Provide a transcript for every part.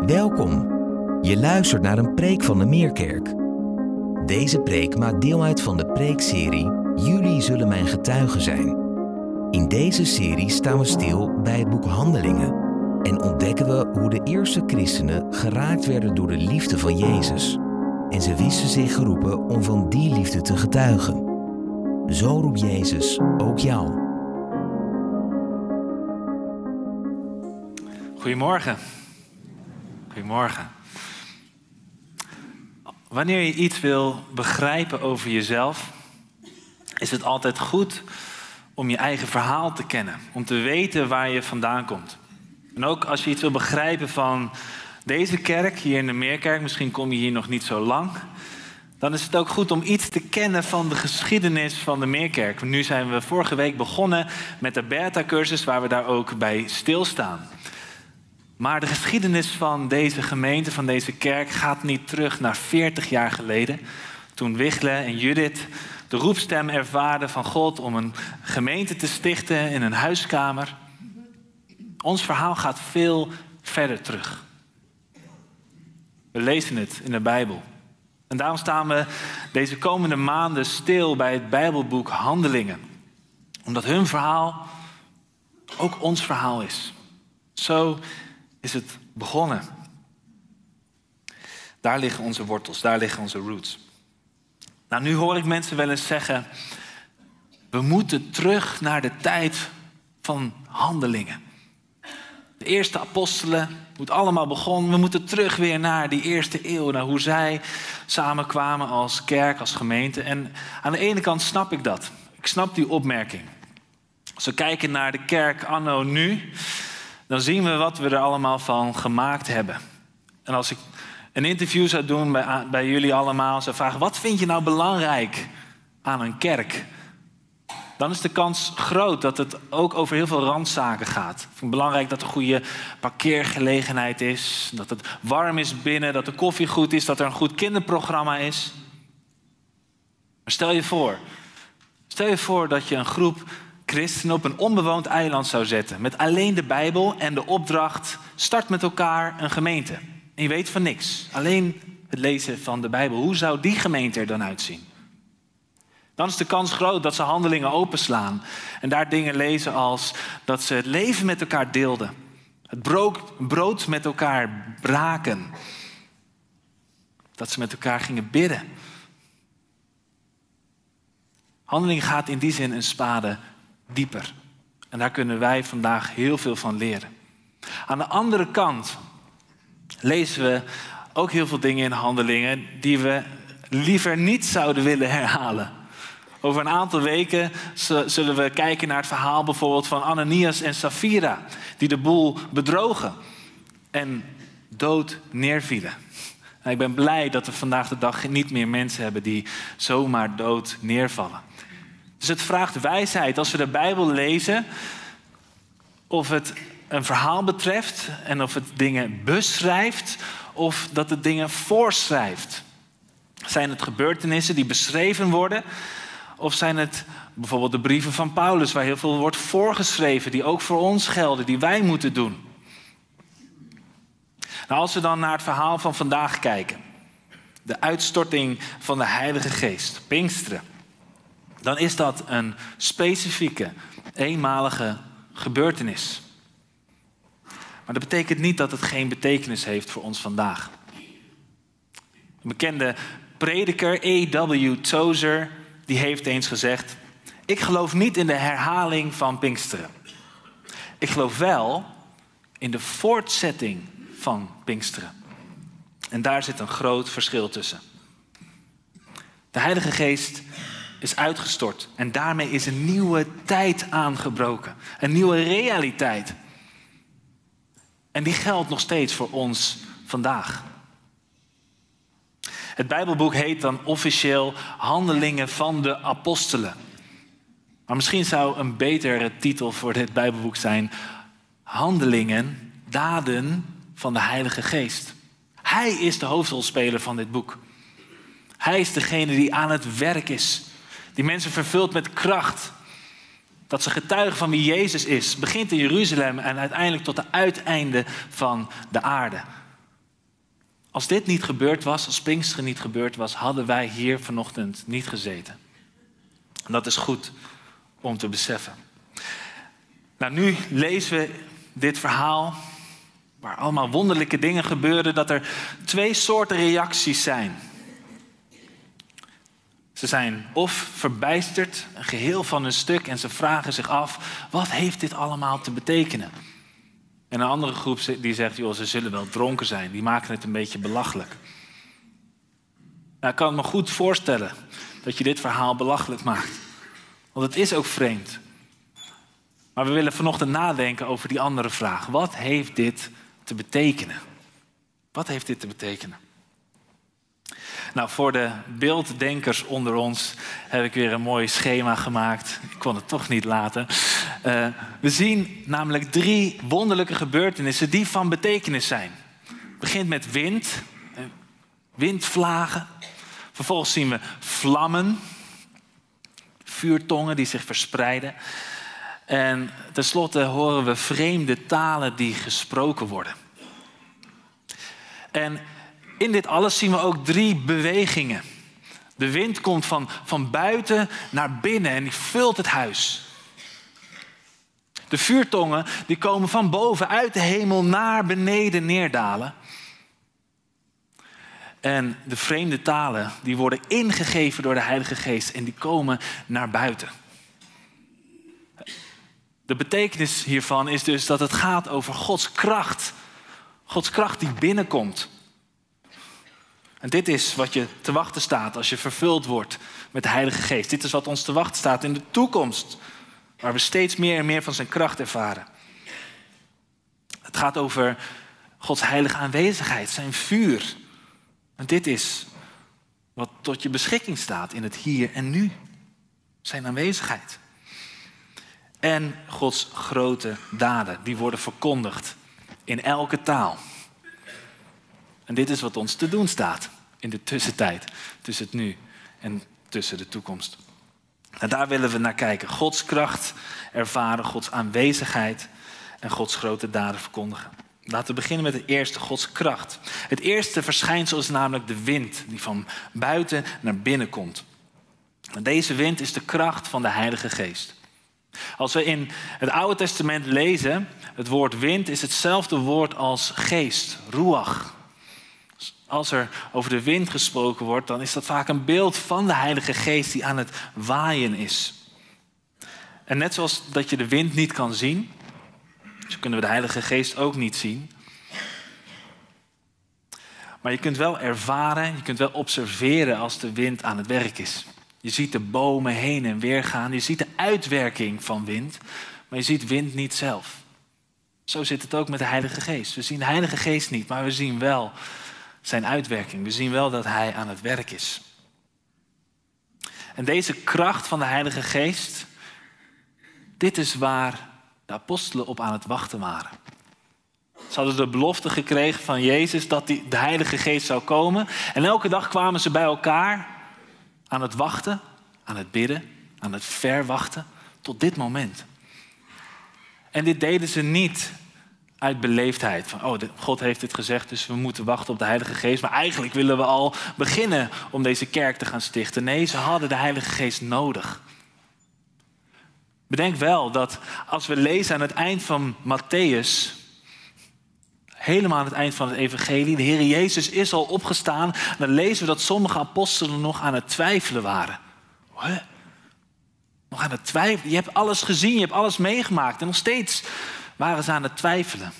Welkom. Je luistert naar een preek van de Meerkerk. Deze preek maakt deel uit van de preekserie Jullie zullen mijn getuigen zijn. In deze serie staan we stil bij het boek Handelingen en ontdekken we hoe de eerste christenen geraakt werden door de liefde van Jezus. En ze wisten zich geroepen om van die liefde te getuigen. Zo roept Jezus ook jou. Goedemorgen. Goedemorgen. Wanneer je iets wil begrijpen over jezelf, is het altijd goed om je eigen verhaal te kennen, om te weten waar je vandaan komt. En ook als je iets wil begrijpen van deze kerk, hier in de Meerkerk, misschien kom je hier nog niet zo lang, dan is het ook goed om iets te kennen van de geschiedenis van de Meerkerk. Nu zijn we vorige week begonnen met de Bertha-cursus, waar we daar ook bij stilstaan. Maar de geschiedenis van deze gemeente, van deze kerk, gaat niet terug naar 40 jaar geleden. Toen Wigle en Judith de roepstem ervaarden van God om een gemeente te stichten in een huiskamer. Ons verhaal gaat veel verder terug. We lezen het in de Bijbel. En daarom staan we deze komende maanden stil bij het Bijbelboek Handelingen. Omdat hun verhaal ook ons verhaal is. Zo is het begonnen. Daar liggen onze wortels, daar liggen onze roots. Nou, nu hoor ik mensen wel eens zeggen: we moeten terug naar de tijd van handelingen. De eerste apostelen, hoe het allemaal begon. We moeten terug weer naar die eerste eeuw, naar hoe zij samenkwamen als kerk, als gemeente. En aan de ene kant snap ik dat. Ik snap die opmerking. Als we kijken naar de kerk anno nu, dan zien we wat we er allemaal van gemaakt hebben. En als ik een interview zou doen bij, bij jullie allemaal, zou vragen: wat vind je nou belangrijk aan een kerk? Dan is de kans groot dat het ook over heel veel randzaken gaat. Ik vind het belangrijk dat er goede parkeergelegenheid is, dat het warm is binnen, dat de koffie goed is, dat er een goed kinderprogramma is. Maar stel je voor, stel je voor dat je een groep christenen op een onbewoond eiland zou zetten. Met alleen de Bijbel en de opdracht: start met elkaar een gemeente. En je weet van niks. Alleen het lezen van de Bijbel. Hoe zou die gemeente er dan uitzien? Dan is de kans groot dat ze handelingen openslaan. En daar dingen lezen als dat ze het leven met elkaar deelden. Het brood met elkaar braken. Dat ze met elkaar gingen bidden. Handeling gaat in die zin een spade dieper. En daar kunnen wij vandaag heel veel van leren. Aan de andere kant lezen we ook heel veel dingen in handelingen die we liever niet zouden willen herhalen. Over een aantal weken zullen we kijken naar het verhaal bijvoorbeeld van Ananias en Safira, die de boel bedrogen en dood neervielen. En ik ben blij dat we vandaag de dag niet meer mensen hebben die zomaar dood neervallen. Dus het vraagt wijsheid als we de Bijbel lezen, of het een verhaal betreft en of het dingen beschrijft of dat het dingen voorschrijft. Zijn het gebeurtenissen die beschreven worden of zijn het bijvoorbeeld de brieven van Paulus waar heel veel wordt voorgeschreven die ook voor ons gelden, die wij moeten doen? Nou, als we dan naar het verhaal van vandaag kijken, de uitstorting van de Heilige Geest, Pinksteren dan is dat een specifieke, eenmalige gebeurtenis. Maar dat betekent niet dat het geen betekenis heeft voor ons vandaag. Een bekende prediker, A.W. Tozer, die heeft eens gezegd: Ik geloof niet in de herhaling van Pinksteren. Ik geloof wel in de voortzetting van Pinksteren. En daar zit een groot verschil tussen. De Heilige Geest is uitgestort. En daarmee is een nieuwe tijd aangebroken. Een nieuwe realiteit. En die geldt nog steeds voor ons vandaag. Het Bijbelboek heet dan officieel Handelingen van de Apostelen. Maar misschien zou een betere titel voor dit Bijbelboek zijn: Handelingen, daden van de Heilige Geest. Hij is de hoofdrolspeler van dit boek. Hij is degene die aan het werk is. Die mensen vervult met kracht. Dat ze getuigen van wie Jezus is. Begint in Jeruzalem en uiteindelijk tot de uiteinde van de aarde. Als dit niet gebeurd was, als Pinksteren niet gebeurd was, hadden wij hier vanochtend niet gezeten. En dat is goed om te beseffen. Nou, nu lezen we dit verhaal, waar allemaal wonderlijke dingen gebeuren, dat er twee soorten reacties zijn. Ze zijn of verbijsterd, een geheel van een stuk, en ze vragen zich af: wat heeft dit allemaal te betekenen? En een andere groep die zegt: joh, ze zullen wel dronken zijn, die maken het een beetje belachelijk. Nou, ik kan me goed voorstellen dat je dit verhaal belachelijk maakt. Want het is ook vreemd. Maar we willen vanochtend nadenken over die andere vraag. Wat heeft dit te betekenen? Wat heeft dit te betekenen? Nou, voor de beelddenkers onder ons heb ik weer een mooi schema gemaakt. Ik kon het toch niet laten. Uh, we zien namelijk drie wonderlijke gebeurtenissen die van betekenis zijn. Het begint met wind, eh, windvlagen. Vervolgens zien we vlammen, vuurtongen die zich verspreiden. En tenslotte horen we vreemde talen die gesproken worden. En in dit alles zien we ook drie bewegingen. De wind komt van, van buiten naar binnen en die vult het huis. De vuurtongen die komen van boven uit de hemel naar beneden neerdalen. En de vreemde talen die worden ingegeven door de Heilige Geest en die komen naar buiten. De betekenis hiervan is dus dat het gaat over Gods kracht. Gods kracht die binnenkomt. En dit is wat je te wachten staat als je vervuld wordt met de Heilige Geest. Dit is wat ons te wachten staat in de toekomst, waar we steeds meer en meer van zijn kracht ervaren. Het gaat over Gods heilige aanwezigheid, zijn vuur. En dit is wat tot je beschikking staat in het hier en nu. Zijn aanwezigheid. En Gods grote daden, die worden verkondigd in elke taal. En dit is wat ons te doen staat in de tussentijd, tussen het nu en tussen de toekomst. En daar willen we naar kijken. Gods kracht ervaren, Gods aanwezigheid en Gods grote daden verkondigen. Laten we beginnen met het eerste, Gods kracht. Het eerste verschijnsel is namelijk de wind die van buiten naar binnen komt. Deze wind is de kracht van de Heilige Geest. Als we in het Oude Testament lezen, het woord wind is hetzelfde woord als geest, ruach als er over de wind gesproken wordt, dan is dat vaak een beeld van de Heilige Geest die aan het waaien is. En net zoals dat je de wind niet kan zien, zo kunnen we de Heilige Geest ook niet zien. Maar je kunt wel ervaren, je kunt wel observeren als de wind aan het werk is. Je ziet de bomen heen en weer gaan, je ziet de uitwerking van wind, maar je ziet wind niet zelf. Zo zit het ook met de Heilige Geest. We zien de Heilige Geest niet, maar we zien wel zijn uitwerking. We zien wel dat hij aan het werk is. En deze kracht van de Heilige Geest, dit is waar de apostelen op aan het wachten waren. Ze hadden de belofte gekregen van Jezus dat die, de Heilige Geest zou komen. En elke dag kwamen ze bij elkaar aan het wachten, aan het bidden, aan het verwachten tot dit moment. En dit deden ze niet uit beleefdheid. Van, oh, God heeft dit gezegd, dus we moeten wachten op de Heilige Geest. Maar eigenlijk willen we al beginnen om deze kerk te gaan stichten. Nee, ze hadden de Heilige Geest nodig. Bedenk wel dat als we lezen aan het eind van Matthäus, helemaal aan het eind van het evangelie, de Heer Jezus is al opgestaan, dan lezen we dat sommige apostelen nog aan het twijfelen waren. Huh? Nog aan het twijfelen. Je hebt alles gezien, je hebt alles meegemaakt en nog steeds waren ze aan het twijfelen.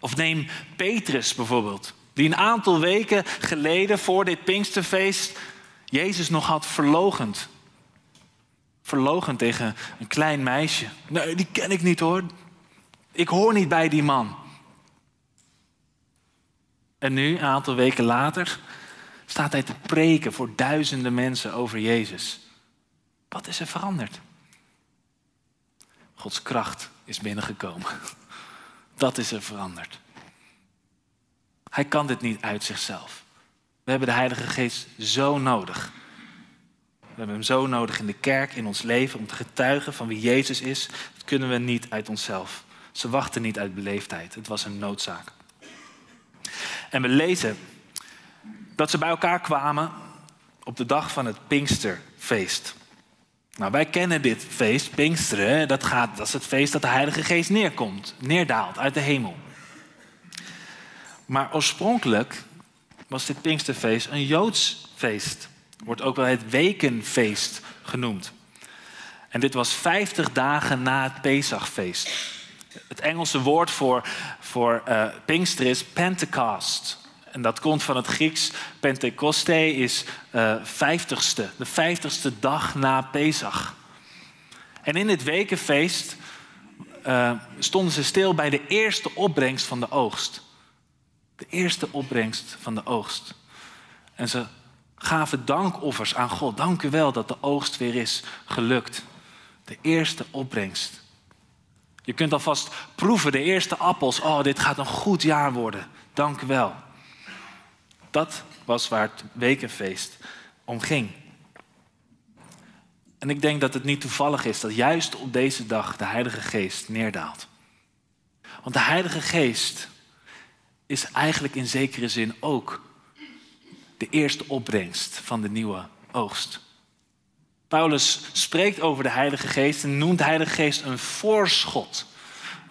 Of neem Petrus bijvoorbeeld, die een aantal weken geleden voor dit Pinksterfeest Jezus nog had verlogend. Verlogend tegen een klein meisje. Nee, die ken ik niet hoor. Ik hoor niet bij die man. En nu, een aantal weken later, staat hij te preken voor duizenden mensen over Jezus. Wat is er veranderd? Gods kracht is binnengekomen. Dat is er veranderd. Hij kan dit niet uit zichzelf. We hebben de Heilige Geest zo nodig. We hebben hem zo nodig in de kerk, in ons leven, om te getuigen van wie Jezus is. Dat kunnen we niet uit onszelf. Ze wachten niet uit beleefdheid. Het was een noodzaak. En we lezen dat ze bij elkaar kwamen op de dag van het Pinksterfeest. Nou, wij kennen dit feest, Pinksteren, dat, gaat, dat is het feest dat de Heilige Geest neerkomt, neerdaalt uit de hemel. Maar oorspronkelijk was dit Pinksterfeest een Joods feest. Wordt ook wel het Wekenfeest genoemd. En dit was 50 dagen na het Pesachfeest. Het Engelse woord voor, voor uh, Pinkster is Pentecost. En dat komt van het Grieks Pentecoste, is uh, vijftigste. De vijftigste dag na Pesach. En in dit wekenfeest uh, stonden ze stil bij de eerste opbrengst van de oogst. De eerste opbrengst van de oogst. En ze gaven dankoffers aan God. Dank u wel dat de oogst weer is gelukt. De eerste opbrengst. Je kunt alvast proeven, de eerste appels. Oh, dit gaat een goed jaar worden. Dank u wel. Dat was waar het wekenfeest om ging. En ik denk dat het niet toevallig is dat juist op deze dag de Heilige Geest neerdaalt. Want de Heilige Geest is eigenlijk in zekere zin ook de eerste opbrengst van de nieuwe oogst. Paulus spreekt over de Heilige Geest en noemt de Heilige Geest een voorschot.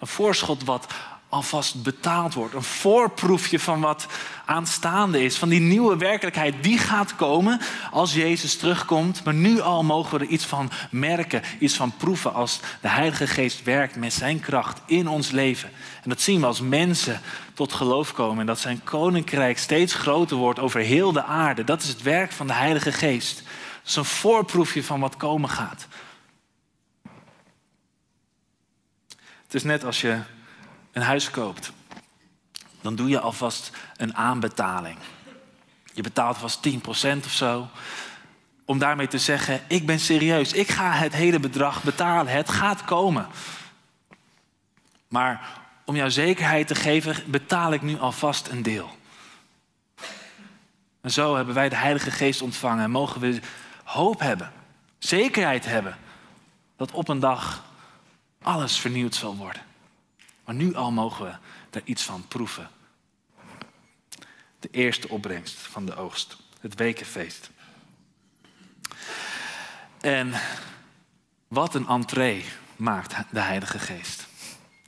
Een voorschot wat alvast betaald wordt. Een voorproefje van wat aanstaande is. Van die nieuwe werkelijkheid die gaat komen als Jezus terugkomt. Maar nu al mogen we er iets van merken, iets van proeven als de Heilige Geest werkt met zijn kracht in ons leven. En dat zien we als mensen tot geloof komen en dat zijn koninkrijk steeds groter wordt over heel de aarde. Dat is het werk van de Heilige Geest. Dat is een voorproefje van wat komen gaat. Het is net als je een huis koopt, dan doe je alvast een aanbetaling. Je betaalt vast 10% of zo. Om daarmee te zeggen, ik ben serieus, ik ga het hele bedrag betalen, het gaat komen. Maar om jou zekerheid te geven, betaal ik nu alvast een deel. En zo hebben wij de Heilige Geest ontvangen en mogen we hoop hebben, zekerheid hebben dat op een dag alles vernieuwd zal worden. Maar nu al mogen we er iets van proeven. De eerste opbrengst van de oogst, het wekenfeest. En wat een entree maakt de Heilige Geest.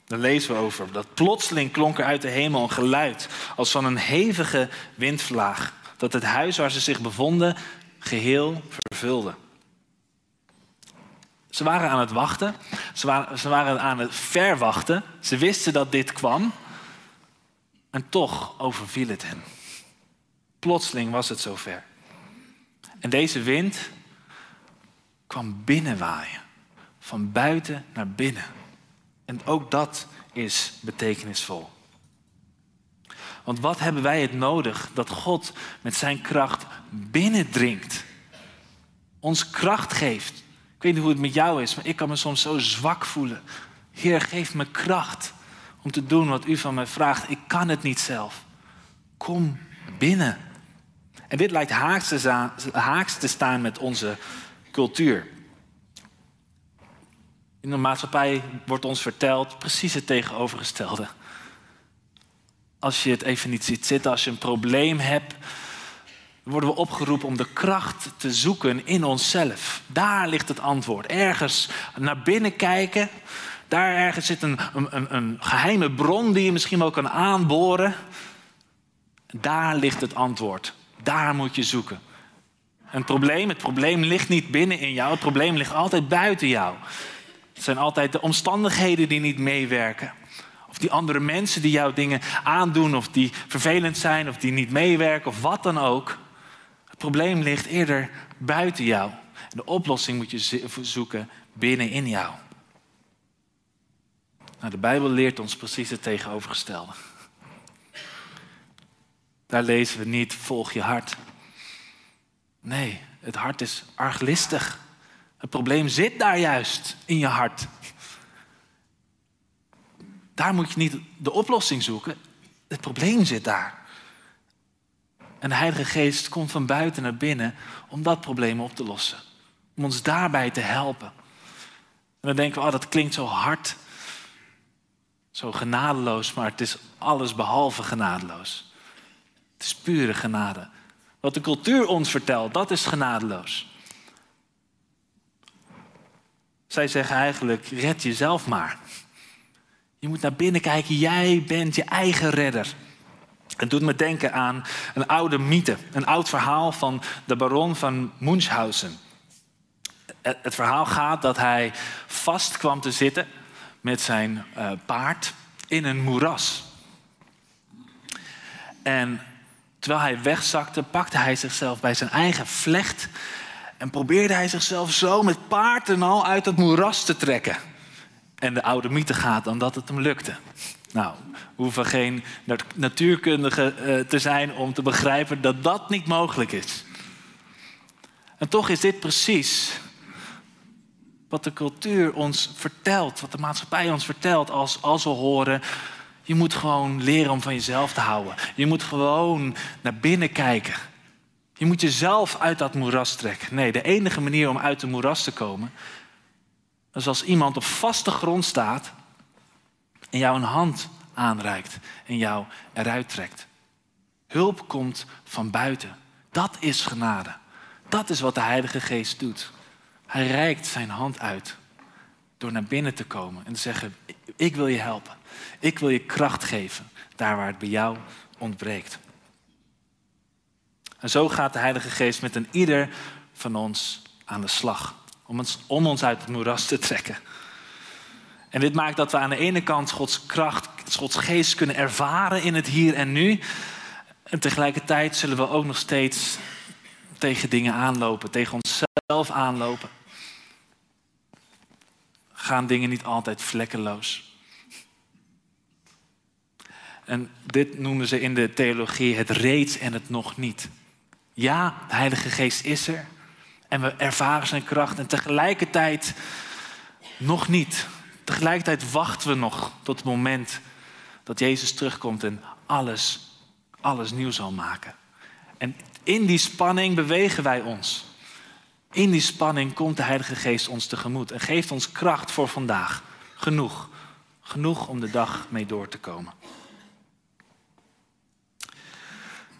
Daar lezen we over dat plotseling klonk er uit de hemel een geluid als van een hevige windvlaag, dat het huis waar ze zich bevonden geheel vervulde. Ze waren aan het wachten. Ze waren, ze waren aan het verwachten. Ze wisten dat dit kwam. En toch overviel het hen. Plotseling was het zover. En deze wind kwam binnenwaaien. Van buiten naar binnen. En ook dat is betekenisvol. Want wat hebben wij het nodig dat God met zijn kracht binnendringt? Ons kracht geeft ik weet niet hoe het met jou is, maar ik kan me soms zo zwak voelen. Heer, geef me kracht om te doen wat u van mij vraagt. Ik kan het niet zelf. Kom binnen. En dit lijkt haaks te staan met onze cultuur. In de maatschappij wordt ons verteld precies het tegenovergestelde. Als je het even niet ziet zitten, als je een probleem hebt, worden we opgeroepen om de kracht te zoeken in onszelf. Daar ligt het antwoord. Ergens naar binnen kijken. Daar ergens zit een, een, een geheime bron die je misschien wel kan aanboren. Daar ligt het antwoord. Daar moet je zoeken. Een probleem, het probleem ligt niet binnen in jou, het probleem ligt altijd buiten jou. Het zijn altijd de omstandigheden die niet meewerken. Of die andere mensen die jou dingen aandoen, of die vervelend zijn, of die niet meewerken, of wat dan ook probleem ligt eerder buiten jou. De oplossing moet je zoeken binnenin jou. Nou, de Bijbel leert ons precies het tegenovergestelde. Daar lezen we niet, volg je hart. Nee, het hart is arglistig. Het probleem zit daar juist, in je hart. Daar moet je niet de oplossing zoeken. Het probleem zit daar. En de Heilige Geest komt van buiten naar binnen om dat probleem op te lossen. Om ons daarbij te helpen. En dan denken we, oh, dat klinkt zo hard. Zo genadeloos, maar het is alles behalve genadeloos. Het is pure genade. Wat de cultuur ons vertelt, dat is genadeloos. Zij zeggen eigenlijk, red jezelf maar. Je moet naar binnen kijken, jij bent je eigen redder. Het doet me denken aan een oude mythe, een oud verhaal van de baron van Munchausen. Het verhaal gaat dat hij vast kwam te zitten met zijn uh, paard in een moeras. En terwijl hij wegzakte, pakte hij zichzelf bij zijn eigen vlecht en probeerde hij zichzelf zo met paard en al uit het moeras te trekken. En de oude mythe gaat dan dat het hem lukte. Nou, hoeven geen natuurkundige uh, te zijn om te begrijpen dat dat niet mogelijk is. En toch is dit precies wat de cultuur ons vertelt, wat de maatschappij ons vertelt als, als we horen, je moet gewoon leren om van jezelf te houden. Je moet gewoon naar binnen kijken. Je moet jezelf uit dat moeras trekken. Nee, de enige manier om uit de moeras te komen, is als iemand op vaste grond staat en jou een hand aanreikt en jou eruit trekt. Hulp komt van buiten. Dat is genade. Dat is wat de Heilige Geest doet. Hij reikt zijn hand uit door naar binnen te komen en te zeggen: Ik wil je helpen. Ik wil je kracht geven daar waar het bij jou ontbreekt. En zo gaat de Heilige Geest met een ieder van ons aan de slag. Om ons, om ons uit het moeras te trekken. En dit maakt dat we aan de ene kant Gods kracht, Gods geest kunnen ervaren in het hier en nu. En tegelijkertijd zullen we ook nog steeds tegen dingen aanlopen, tegen onszelf aanlopen. Gaan dingen niet altijd vlekkeloos. En dit noemen ze in de theologie het reeds en het nog niet. Ja, de Heilige Geest is er. En we ervaren zijn kracht. En tegelijkertijd nog niet. Tegelijkertijd wachten we nog tot het moment dat Jezus terugkomt en alles, alles nieuw zal maken. En in die spanning bewegen wij ons. In die spanning komt de Heilige Geest ons tegemoet en geeft ons kracht voor vandaag. Genoeg. Genoeg om de dag mee door te komen.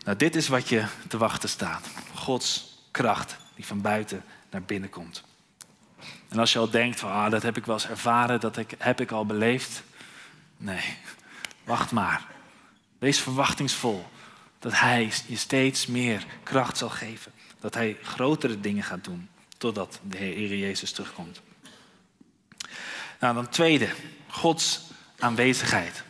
Nou, dit is wat je te wachten staat. Gods kracht die van buiten naar binnen komt. En als je al denkt van, ah, dat heb ik wel eens ervaren, dat heb ik al beleefd. Nee, wacht maar. Wees verwachtingsvol dat Hij je steeds meer kracht zal geven. Dat Hij grotere dingen gaat doen totdat de Heer Jezus terugkomt. Nou, dan tweede, Gods aanwezigheid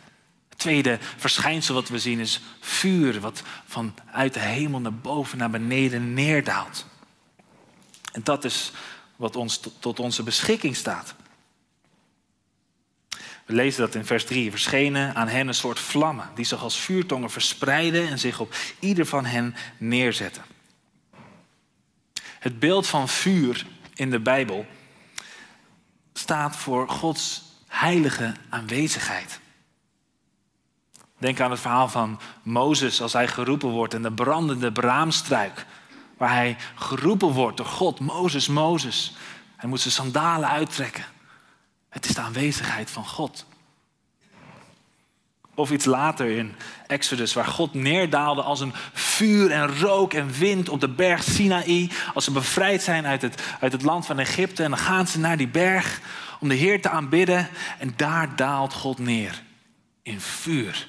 tweede verschijnsel wat we zien is vuur, wat vanuit de hemel naar boven, naar beneden neerdaalt. En dat is wat ons tot onze beschikking staat. We lezen dat in vers 3. Verschenen aan hen een soort vlammen die zich als vuurtongen verspreiden en zich op ieder van hen neerzetten. Het beeld van vuur in de Bijbel staat voor Gods heilige aanwezigheid. Denk aan het verhaal van Mozes als hij geroepen wordt in de brandende braamstruik. Waar hij geroepen wordt door God, Mozes, Mozes. Hij moet zijn sandalen uittrekken. Het is de aanwezigheid van God. Of iets later in Exodus, waar God neerdaalde als een vuur en rook en wind op de berg Sinaï. Als ze bevrijd zijn uit het, uit het land van Egypte. En dan gaan ze naar die berg om de Heer te aanbidden. En daar daalt God neer in vuur.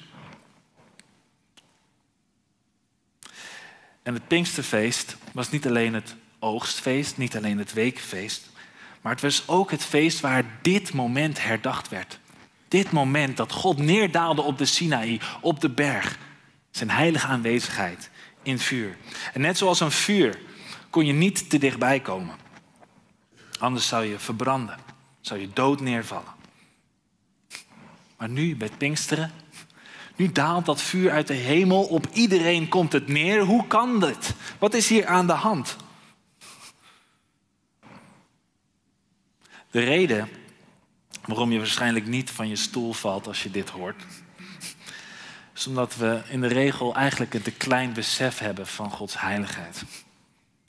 En het Pinksterfeest was niet alleen het oogstfeest, niet alleen het weekfeest, maar het was ook het feest waar dit moment herdacht werd. Dit moment dat God neerdaalde op de Sinaï, op de berg. Zijn heilige aanwezigheid in vuur. En net zoals een vuur kon je niet te dichtbij komen. Anders zou je verbranden, zou je dood neervallen. Maar nu, bij Pinksteren, nu daalt dat vuur uit de hemel, op iedereen komt het neer. Hoe kan dit? Wat is hier aan de hand? De reden waarom je waarschijnlijk niet van je stoel valt als je dit hoort, is omdat we in de regel eigenlijk een te klein besef hebben van Gods heiligheid.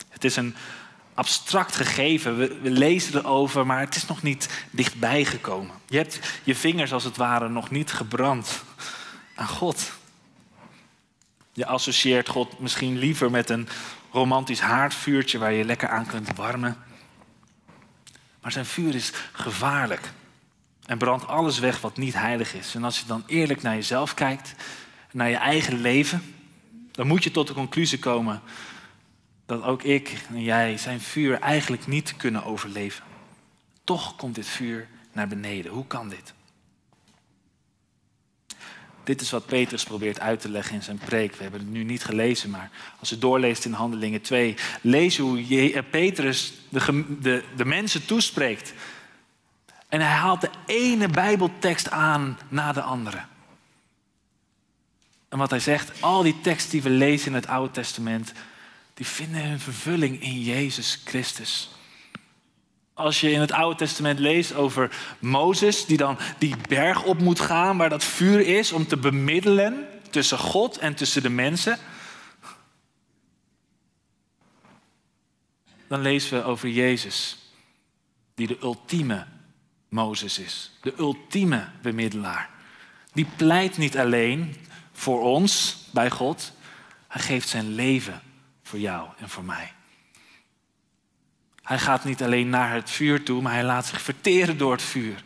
Het is een abstract gegeven. We, we, lezen erover, maar het is nog niet dichtbij gekomen. Je hebt je vingers als het ware nog niet gebrand aan God. Je associeert God misschien liever met een romantisch haardvuurtje waar je lekker aan kunt warmen. Maar zijn vuur is gevaarlijk en brandt alles weg wat niet heilig is. En als je dan eerlijk naar jezelf kijkt, naar je eigen leven, dan moet je tot de conclusie komen dat ook ik en jij zijn vuur eigenlijk niet kunnen overleven. Toch komt dit vuur naar beneden. Hoe kan dit? Dit is wat Petrus probeert uit te leggen in zijn preek. We hebben het nu niet gelezen, maar als je doorleest in Handelingen 2, lees hoe eh, Petrus de, de, de mensen toespreekt. En hij haalt de ene Bijbeltekst aan na de andere. En wat hij zegt, al die teksten die we lezen in het Oude Testament, die vinden hun vervulling in Jezus Christus. Als je in het Oude Testament leest over Mozes, die dan die berg op moet gaan waar dat vuur is om te bemiddelen tussen God en tussen de mensen. Dan lezen we over Jezus, die de ultieme Mozes is, de ultieme bemiddelaar. Die pleit niet alleen voor ons bij God, hij geeft zijn leven voor jou en voor mij. Hij gaat niet alleen naar het vuur toe, maar hij laat zich verteren door het vuur.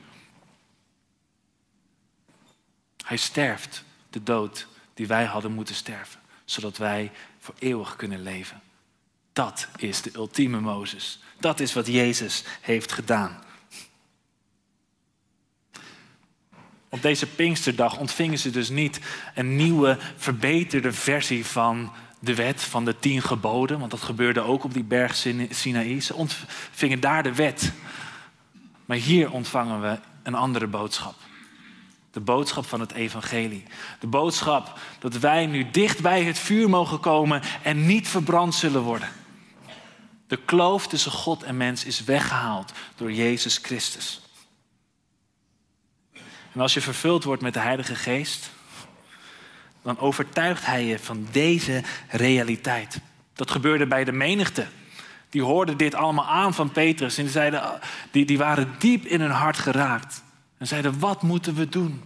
Hij sterft de dood die wij hadden moeten sterven, zodat wij voor eeuwig kunnen leven. Dat is de ultieme Mozes. Dat is wat Jezus heeft gedaan. Op deze Pinksterdag ontvingen ze dus niet een nieuwe, verbeterde versie van de wet van de tien geboden, want dat gebeurde ook op die berg Sinaï. Ze ontvingen daar de wet. Maar hier ontvangen we een andere boodschap. De boodschap van het evangelie. De boodschap dat wij nu dicht bij het vuur mogen komen en niet verbrand zullen worden. De kloof tussen God en mens is weggehaald door Jezus Christus. En als je vervuld wordt met de Heilige Geest, dan overtuigt hij je van deze realiteit. Dat gebeurde bij de menigte. Die hoorden dit allemaal aan van Petrus en die, zeiden, die, die waren diep in hun hart geraakt. En zeiden, wat moeten we doen?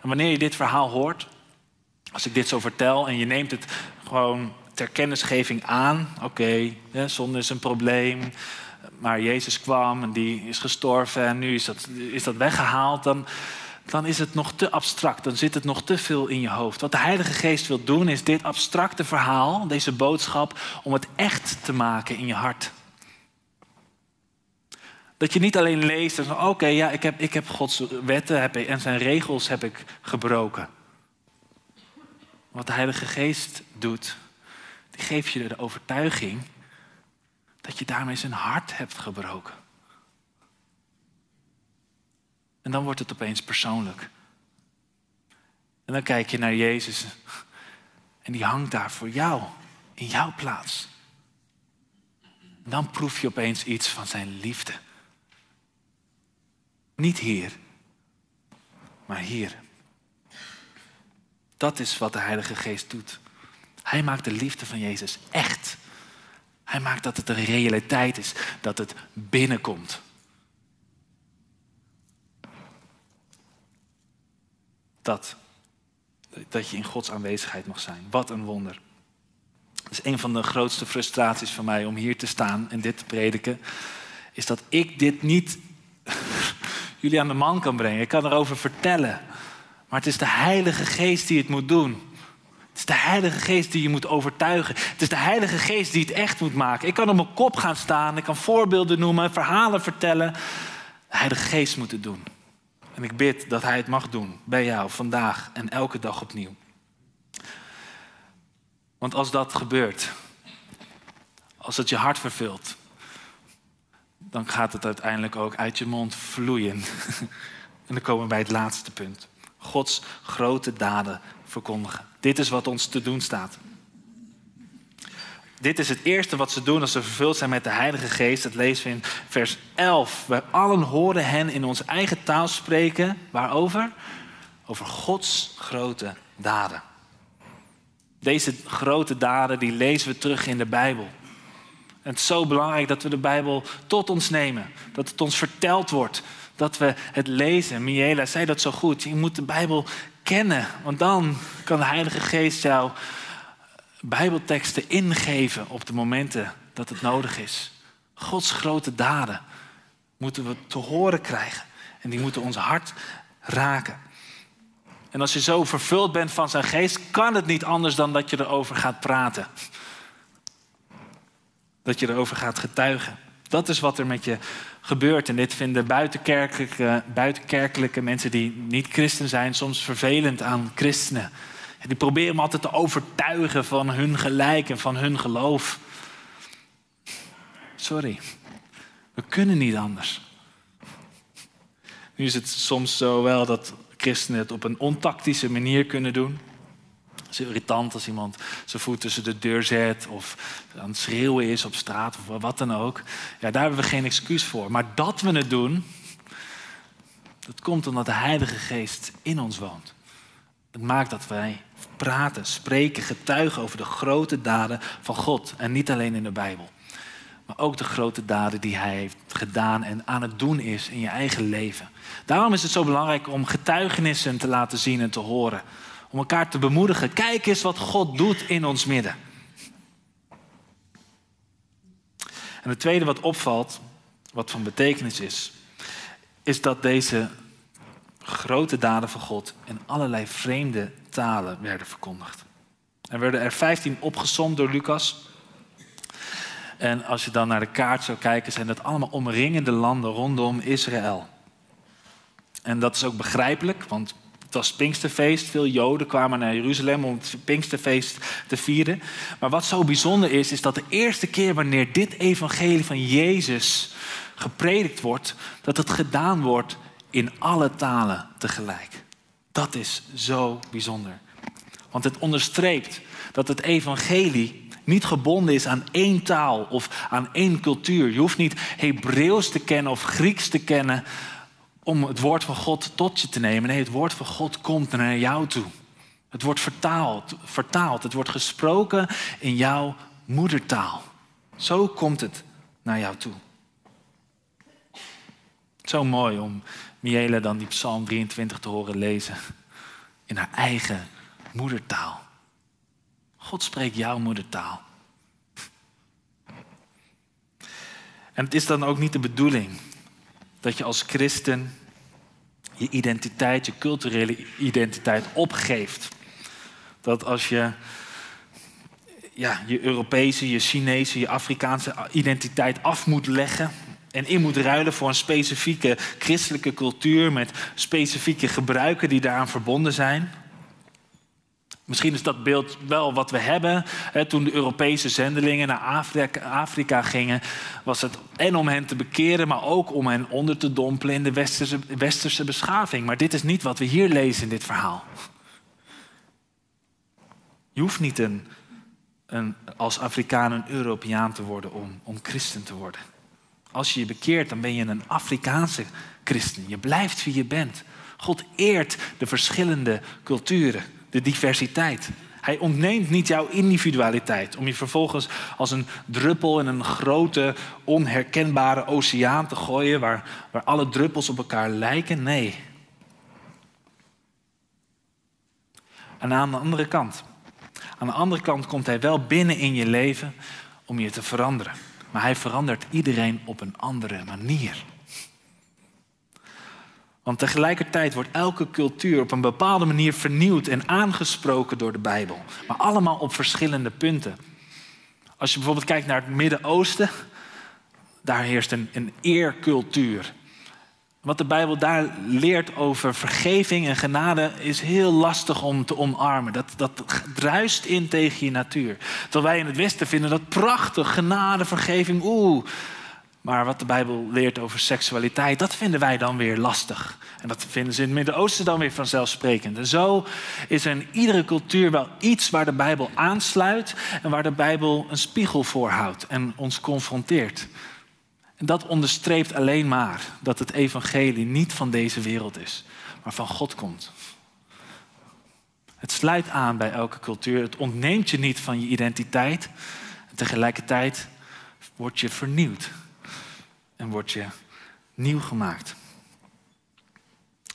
En wanneer je dit verhaal hoort, als ik dit zo vertel en je neemt het gewoon ter kennisgeving aan, oké, zonde is een probleem, maar Jezus kwam en die is gestorven en nu is dat, is dat weggehaald, dan, dan is het nog te abstract. Dan zit het nog te veel in je hoofd. Wat de Heilige Geest wil doen, is dit abstracte verhaal, deze boodschap, om het echt te maken in je hart. Dat je niet alleen leest en van oké, ja, ik heb, ik heb Gods wetten heb ik, en zijn regels heb ik gebroken. Wat de Heilige Geest doet, die geeft je de overtuiging dat je daarmee zijn hart hebt gebroken. En dan wordt het opeens persoonlijk. En dan kijk je naar Jezus en die hangt daar voor jou, in jouw plaats. Dan proef je opeens iets van zijn liefde. Niet hier, maar hier. Dat is wat de Heilige Geest doet. Hij maakt de liefde van Jezus echt. Hij maakt dat het een realiteit is, dat het binnenkomt. Dat. Dat je in Gods aanwezigheid mag zijn. Wat een wonder. Dat is een van de grootste frustraties van mij om hier te staan en dit te prediken. Is dat ik dit niet jullie aan de man kan brengen. Ik kan erover vertellen. Maar het is de Heilige Geest die het moet doen. Het is de Heilige Geest die je moet overtuigen. Het is de Heilige Geest die het echt moet maken. Ik kan op mijn kop gaan staan. Ik kan voorbeelden noemen, verhalen vertellen. De Heilige Geest moet het doen. En ik bid dat Hij het mag doen bij jou vandaag en elke dag opnieuw. Want als dat gebeurt, als het je hart vervult, dan gaat het uiteindelijk ook uit je mond vloeien. en dan komen we bij het laatste punt. Gods grote daden verkondigen. Dit is wat ons te doen staat. Dit is het eerste wat ze doen als ze vervuld zijn met de Heilige Geest. Dat lezen we in vers 11. We allen horen hen in onze eigen taal spreken. Waarover? Over Gods grote daden. Deze grote daden die lezen we terug in de Bijbel. En het is zo belangrijk dat we de Bijbel tot ons nemen. Dat het ons verteld wordt. Dat we het lezen. Miela zei dat zo goed. Je moet de Bijbel erkennen. Want dan kan de Heilige Geest jou Bijbelteksten ingeven op de momenten dat het nodig is. Gods grote daden moeten we te horen krijgen. En die moeten ons hart raken. En als je zo vervuld bent van zijn geest, kan het niet anders dan dat je erover gaat praten. Dat je erover gaat getuigen. Dat is wat er met je gebeurt. En dit vinden buitenkerkelijke, buitenkerkelijke mensen die niet christen zijn soms vervelend aan christenen. Die proberen me altijd te overtuigen van hun gelijk en van hun geloof. Sorry, we kunnen niet anders. Nu is het soms zo wel dat christenen het op een ontactische manier kunnen doen. Het is irritant als iemand zijn voet tussen de deur zet of aan het schreeuwen is op straat of wat dan ook. Ja, daar hebben we geen excuus voor. Maar dat we het doen, dat komt omdat de Heilige Geest in ons woont. Het maakt dat wij praten, spreken, getuigen over de grote daden van God. En niet alleen in de Bijbel. Maar ook de grote daden die Hij heeft gedaan en aan het doen is in je eigen leven. Daarom is het zo belangrijk om getuigenissen te laten zien en te horen. Om elkaar te bemoedigen. Kijk eens wat God doet in ons midden. En het tweede wat opvalt, wat van betekenis is, is dat deze grote daden van God in allerlei vreemde talen werden verkondigd. Er werden er 15 opgezomd door Lucas. En als je dan naar de kaart zou kijken, zijn dat allemaal omringende landen rondom Israël. En dat is ook begrijpelijk, want het was Pinksterfeest. Veel Joden kwamen naar Jeruzalem om het Pinksterfeest te vieren. Maar wat zo bijzonder is, is dat de eerste keer wanneer dit evangelie van Jezus gepredikt wordt, dat het gedaan wordt in alle talen tegelijk. Dat is zo bijzonder. Want het onderstreept dat het evangelie niet gebonden is aan één taal of aan één cultuur. Je hoeft niet Hebreeuws te kennen of Grieks te kennen om het woord van God tot je te nemen. Nee, het woord van God komt naar jou toe. Het wordt vertaald, vertaald. Het wordt gesproken in jouw moedertaal. Zo komt het naar jou toe. Zo mooi om Miele dan die Psalm 23 te horen lezen in haar eigen moedertaal. God spreekt jouw moedertaal. En het is dan ook niet de bedoeling dat je als christen je identiteit, je culturele identiteit opgeeft. Dat als je ja, je Europese, je Chinese, je Afrikaanse identiteit af moet leggen en in moet ruilen voor een specifieke christelijke cultuur met specifieke gebruiken die daaraan verbonden zijn. Misschien is dat beeld wel wat we hebben. toen de Europese zendelingen naar Afrika, Afrika, gingen, was het en om hen te bekeren, maar ook om hen onder te dompelen in de westerse, westerse beschaving. Maar dit is niet wat we hier lezen in dit verhaal. Je hoeft niet een, een, als Afrikaan een Europeaan te worden om, om christen te worden. Als je je bekeert, dan ben je een Afrikaanse christen. Je blijft wie je bent. God eert de verschillende culturen, de diversiteit. Hij ontneemt niet jouw individualiteit om je vervolgens als een druppel in een grote, onherkenbare oceaan te gooien waar, waar alle druppels op elkaar lijken. Nee. En aan de andere kant, aan de andere kant komt hij wel binnen in je leven om je te veranderen. Maar hij verandert iedereen op een andere manier. Want tegelijkertijd wordt elke cultuur op een bepaalde manier vernieuwd en aangesproken door de Bijbel. Maar allemaal op verschillende punten. Als je bijvoorbeeld kijkt naar het Midden-Oosten, daar heerst een, een eercultuur. Wat de Bijbel daar leert over vergeving en genade is heel lastig om te omarmen. Dat, dat druist in tegen je natuur. Terwijl wij in het Westen vinden dat prachtig, genade, vergeving, oeh. Maar wat de Bijbel leert over seksualiteit, dat vinden wij dan weer lastig. En dat vinden ze in het Midden-Oosten dan weer vanzelfsprekend. En zo is er in iedere cultuur wel iets waar de Bijbel aansluit en waar de Bijbel een spiegel voor houdt en ons confronteert. En dat onderstreept alleen maar dat het evangelie niet van deze wereld is, maar van God komt. Het sluit aan bij elke cultuur. Het ontneemt je niet van je identiteit. En tegelijkertijd word je vernieuwd en word je nieuw gemaakt.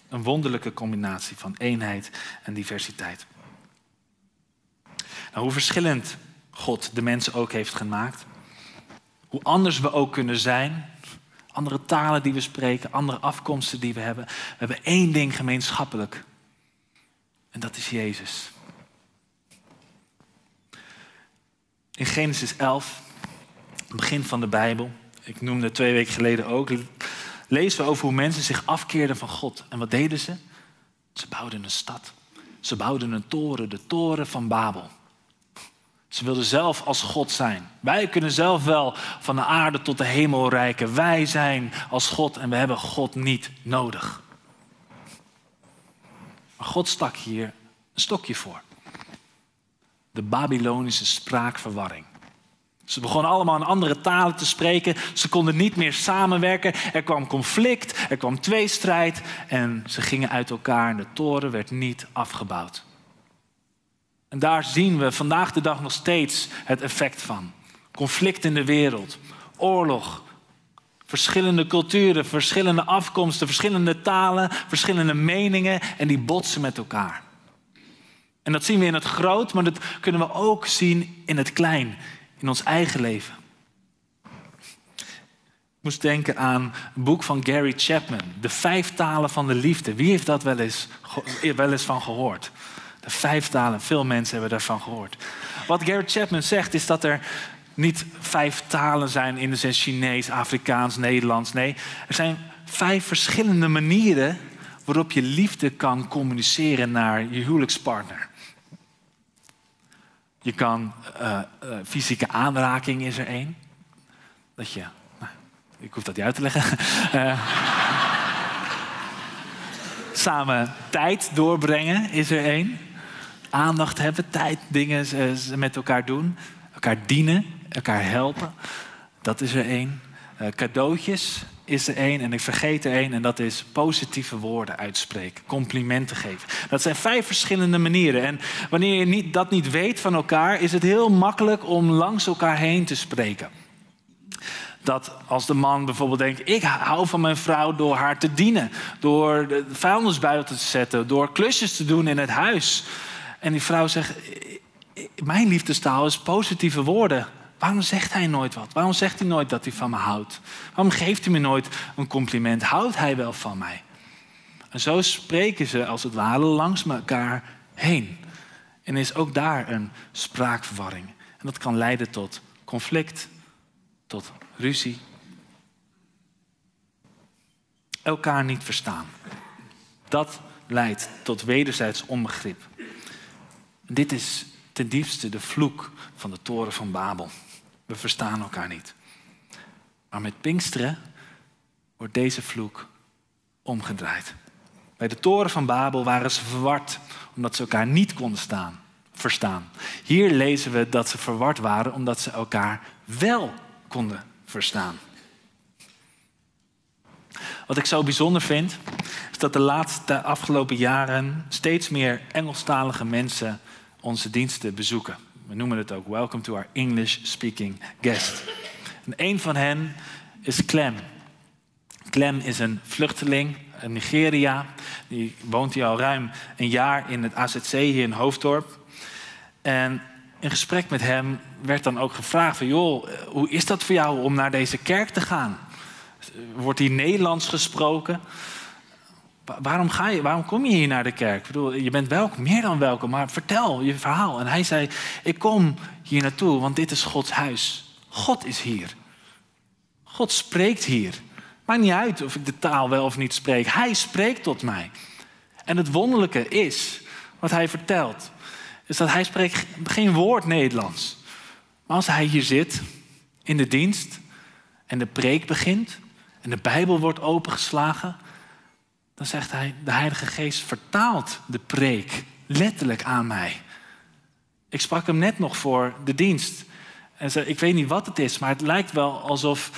Een wonderlijke combinatie van eenheid en diversiteit. Nou, hoe verschillend God de mensen ook heeft gemaakt. Hoe anders we ook kunnen zijn. Andere talen die we spreken, andere afkomsten die we hebben. We hebben één ding gemeenschappelijk. En dat is Jezus. In Genesis 11, begin van de Bijbel, ik noemde het twee weken geleden ook, lezen we over hoe mensen zich afkeerden van God. En wat deden ze? Ze bouwden een stad. Ze bouwden een toren, de toren van Babel. Ze wilden zelf als God zijn. Wij kunnen zelf wel van de aarde tot de hemel reiken. Wij zijn als God en we hebben God niet nodig. Maar God stak hier een stokje voor. De Babylonische spraakverwarring. Ze begonnen allemaal in andere talen te spreken. Ze konden niet meer samenwerken. Er kwam conflict, er kwam tweestrijd en ze gingen uit elkaar en de toren werd niet afgebouwd. En daar zien we vandaag de dag nog steeds het effect van. Conflict in de wereld, oorlog, verschillende culturen, verschillende afkomsten, verschillende talen, verschillende meningen en die botsen met elkaar. En dat zien we in het groot, maar dat kunnen we ook zien in het klein, in ons eigen leven. Ik moest denken aan een boek van Gary Chapman, De Vijf Talen van de Liefde. Wie heeft dat wel eens, wel eens van gehoord? De vijf talen, veel mensen hebben daarvan gehoord. Wat Gary Chapman zegt is dat er niet vijf talen zijn in de zin Chinees, Afrikaans, Nederlands. Nee, er zijn vijf verschillende manieren waarop je liefde kan communiceren naar je huwelijkspartner. Je kan, uh, fysieke aanraking is er één. Dat je, nou, ik hoef dat niet uit te leggen. Uh, samen tijd doorbrengen is er één. Aandacht hebben, tijd, dingen met elkaar doen. Elkaar dienen, elkaar helpen. Dat is er één. cadeautjes is er één en ik vergeet er één en dat is positieve woorden uitspreken, complimenten geven. Dat zijn vijf verschillende manieren en wanneer je niet, dat niet weet van elkaar, is het heel makkelijk om langs elkaar heen te spreken. Dat als de man bijvoorbeeld denkt, ik hou van mijn vrouw door haar te dienen, door de vuilnis buiten te zetten, door klusjes te doen in het huis. En die vrouw zegt, mijn liefdestaal is positieve woorden. Waarom zegt hij nooit wat? Waarom zegt hij nooit dat hij van me houdt? Waarom geeft hij me nooit een compliment? Houdt hij wel van mij? En zo spreken ze als het ware langs elkaar heen. En is ook daar een spraakverwarring. En dat kan leiden tot conflict, tot ruzie. Elkaar niet verstaan. Dat leidt tot wederzijds onbegrip. Dit is ten diepste de vloek van de toren van Babel. We verstaan elkaar niet. Maar met Pinksteren wordt deze vloek omgedraaid. Bij de toren van Babel waren ze verward omdat ze elkaar niet konden staan, verstaan. Hier lezen we dat ze verward waren omdat ze elkaar wel konden verstaan. Wat ik zo bijzonder vind, dat de laatste afgelopen jaren steeds meer Engelstalige mensen onze diensten bezoeken. We noemen het ook Welcome to our English speaking guest. En een van hen is Clem. Clem is een vluchteling in Nigeria. Die woont hier al ruim een jaar in het AZC hier in Hoofddorp. En in gesprek met hem werd dan ook gevraagd van... joh, hoe is dat voor jou om naar deze kerk te gaan? Wordt hier Nederlands gesproken? Waarom, ga je, waarom kom je hier naar de kerk? Ik bedoel, je bent welkom, meer dan welkom, maar vertel je verhaal. En hij zei, ik kom hier naartoe, want dit is Gods huis. God is hier. God spreekt hier. Maakt niet uit of ik de taal wel of niet spreek. Hij spreekt tot mij. En het wonderlijke is, wat hij vertelt, is dat hij spreekt geen woord Nederlands. Maar als hij hier zit, in de dienst, en de preek begint, en de Bijbel wordt opengeslagen, dan zegt hij, de Heilige Geest vertaalt de preek letterlijk aan mij. Ik sprak hem net nog voor de dienst. En zei, ik weet niet wat het is, maar het lijkt wel alsof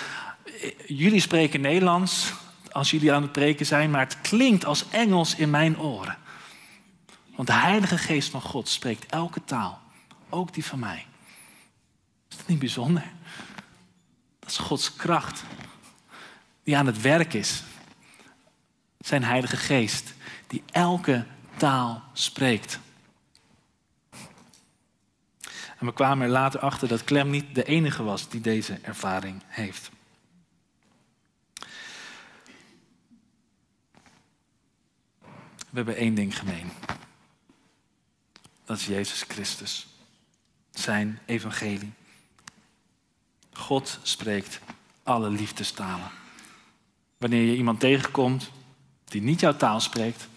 eh, jullie spreken Nederlands als jullie aan het preken zijn, maar het klinkt als Engels in mijn oren. Want de Heilige Geest van God spreekt elke taal, ook die van mij. Is dat niet bijzonder? Dat is Gods kracht die aan het werk is Zijn Heilige Geest, die elke taal spreekt. En we kwamen er later achter dat Clem niet de enige was die deze ervaring heeft. We hebben één ding gemeen. Dat is Jezus Christus. Zijn evangelie. God spreekt alle liefdestalen. Wanneer je iemand tegenkomt die niet jouw taal spreekt,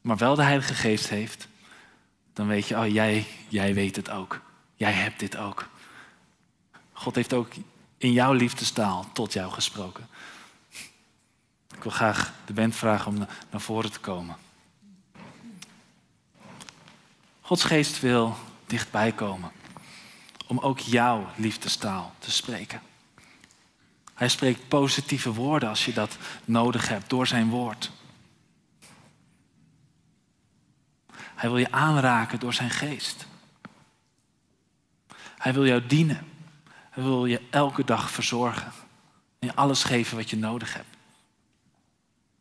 maar wel de Heilige Geest heeft, dan weet je, oh jij, jij weet het ook. Jij hebt dit ook. God heeft ook in jouw liefdestaal tot jou gesproken. Ik wil graag de band vragen om naar voren te komen. Gods geest wil dichtbij komen om ook jouw liefdestaal te spreken. Hij spreekt positieve woorden als je dat nodig hebt door zijn woord. Hij wil je aanraken door zijn geest. Hij wil jou dienen. Hij wil je elke dag verzorgen. En je alles geven wat je nodig hebt.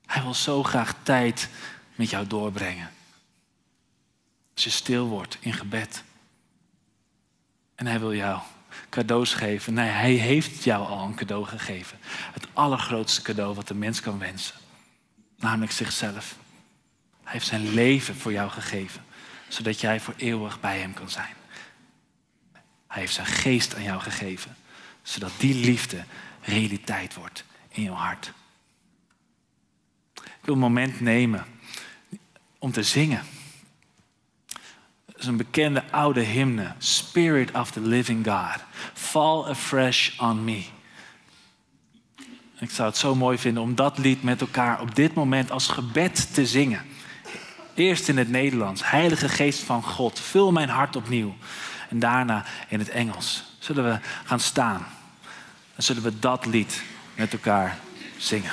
Hij wil zo graag tijd met jou doorbrengen. Als je stil wordt in gebed. En hij wil jou cadeaus geven. Nee, hij heeft jou al een cadeau gegeven. Het allergrootste cadeau wat de mens kan wensen. Namelijk zichzelf. Hij heeft zijn leven voor jou gegeven. Zodat jij voor eeuwig bij hem kan zijn. Hij heeft zijn geest aan jou gegeven. Zodat die liefde realiteit wordt in jouw hart. Ik wil een moment nemen om te zingen. Is een bekende oude hymne. Spirit of the living God. Fall afresh on me. Ik zou het zo mooi vinden om dat lied met elkaar op dit moment als gebed te zingen. Eerst in het Nederlands. Heilige Geest van God, vul mijn hart opnieuw. En daarna in het Engels. Zullen we gaan staan. Dan zullen we dat lied met elkaar zingen.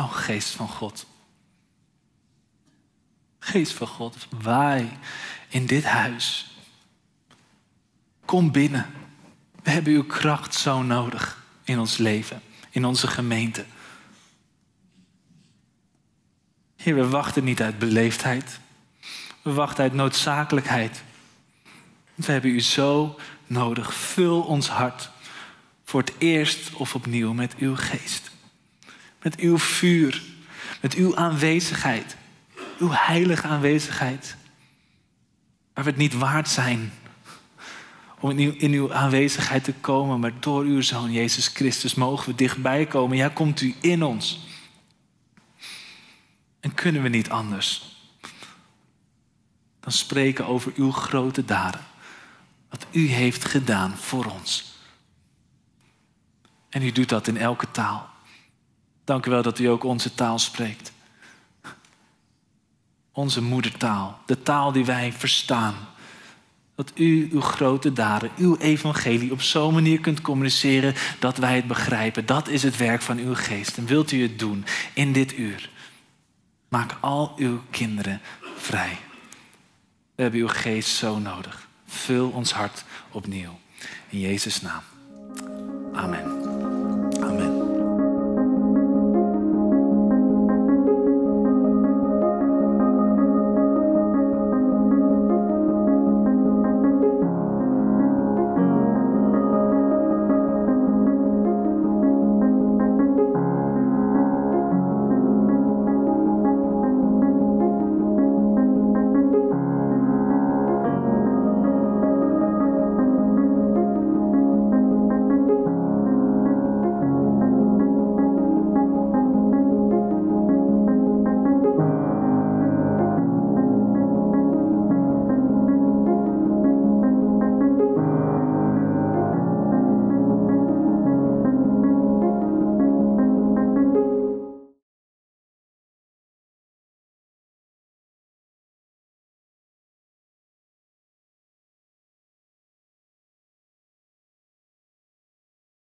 Oh, geest van God. Geest van God, wij in dit huis. Kom binnen. We hebben uw kracht zo nodig in ons leven, in onze gemeente. Heer, we wachten niet uit beleefdheid. We wachten uit noodzakelijkheid. We hebben u zo nodig. Vul ons hart voor het eerst of opnieuw met uw geest. Met uw vuur. Met uw aanwezigheid. Uw heilige aanwezigheid. Waar we het niet waard zijn om in uw, aanwezigheid te komen, maar door uw Zoon Jezus Christus mogen we dichtbij komen. Ja, komt u in ons. En kunnen we niet anders dan spreken over uw grote daden. Wat u heeft gedaan voor ons. En u doet dat in elke taal. Dank u wel dat u ook onze taal spreekt. Onze moedertaal, de taal die wij verstaan. Dat u uw grote daden, uw evangelie op zo'n manier kunt communiceren dat wij het begrijpen. Dat is het werk van uw geest. En wilt u het doen in dit uur? Maak al uw kinderen vrij. We hebben uw geest zo nodig. Vul ons hart opnieuw. In Jezus' naam. Amen.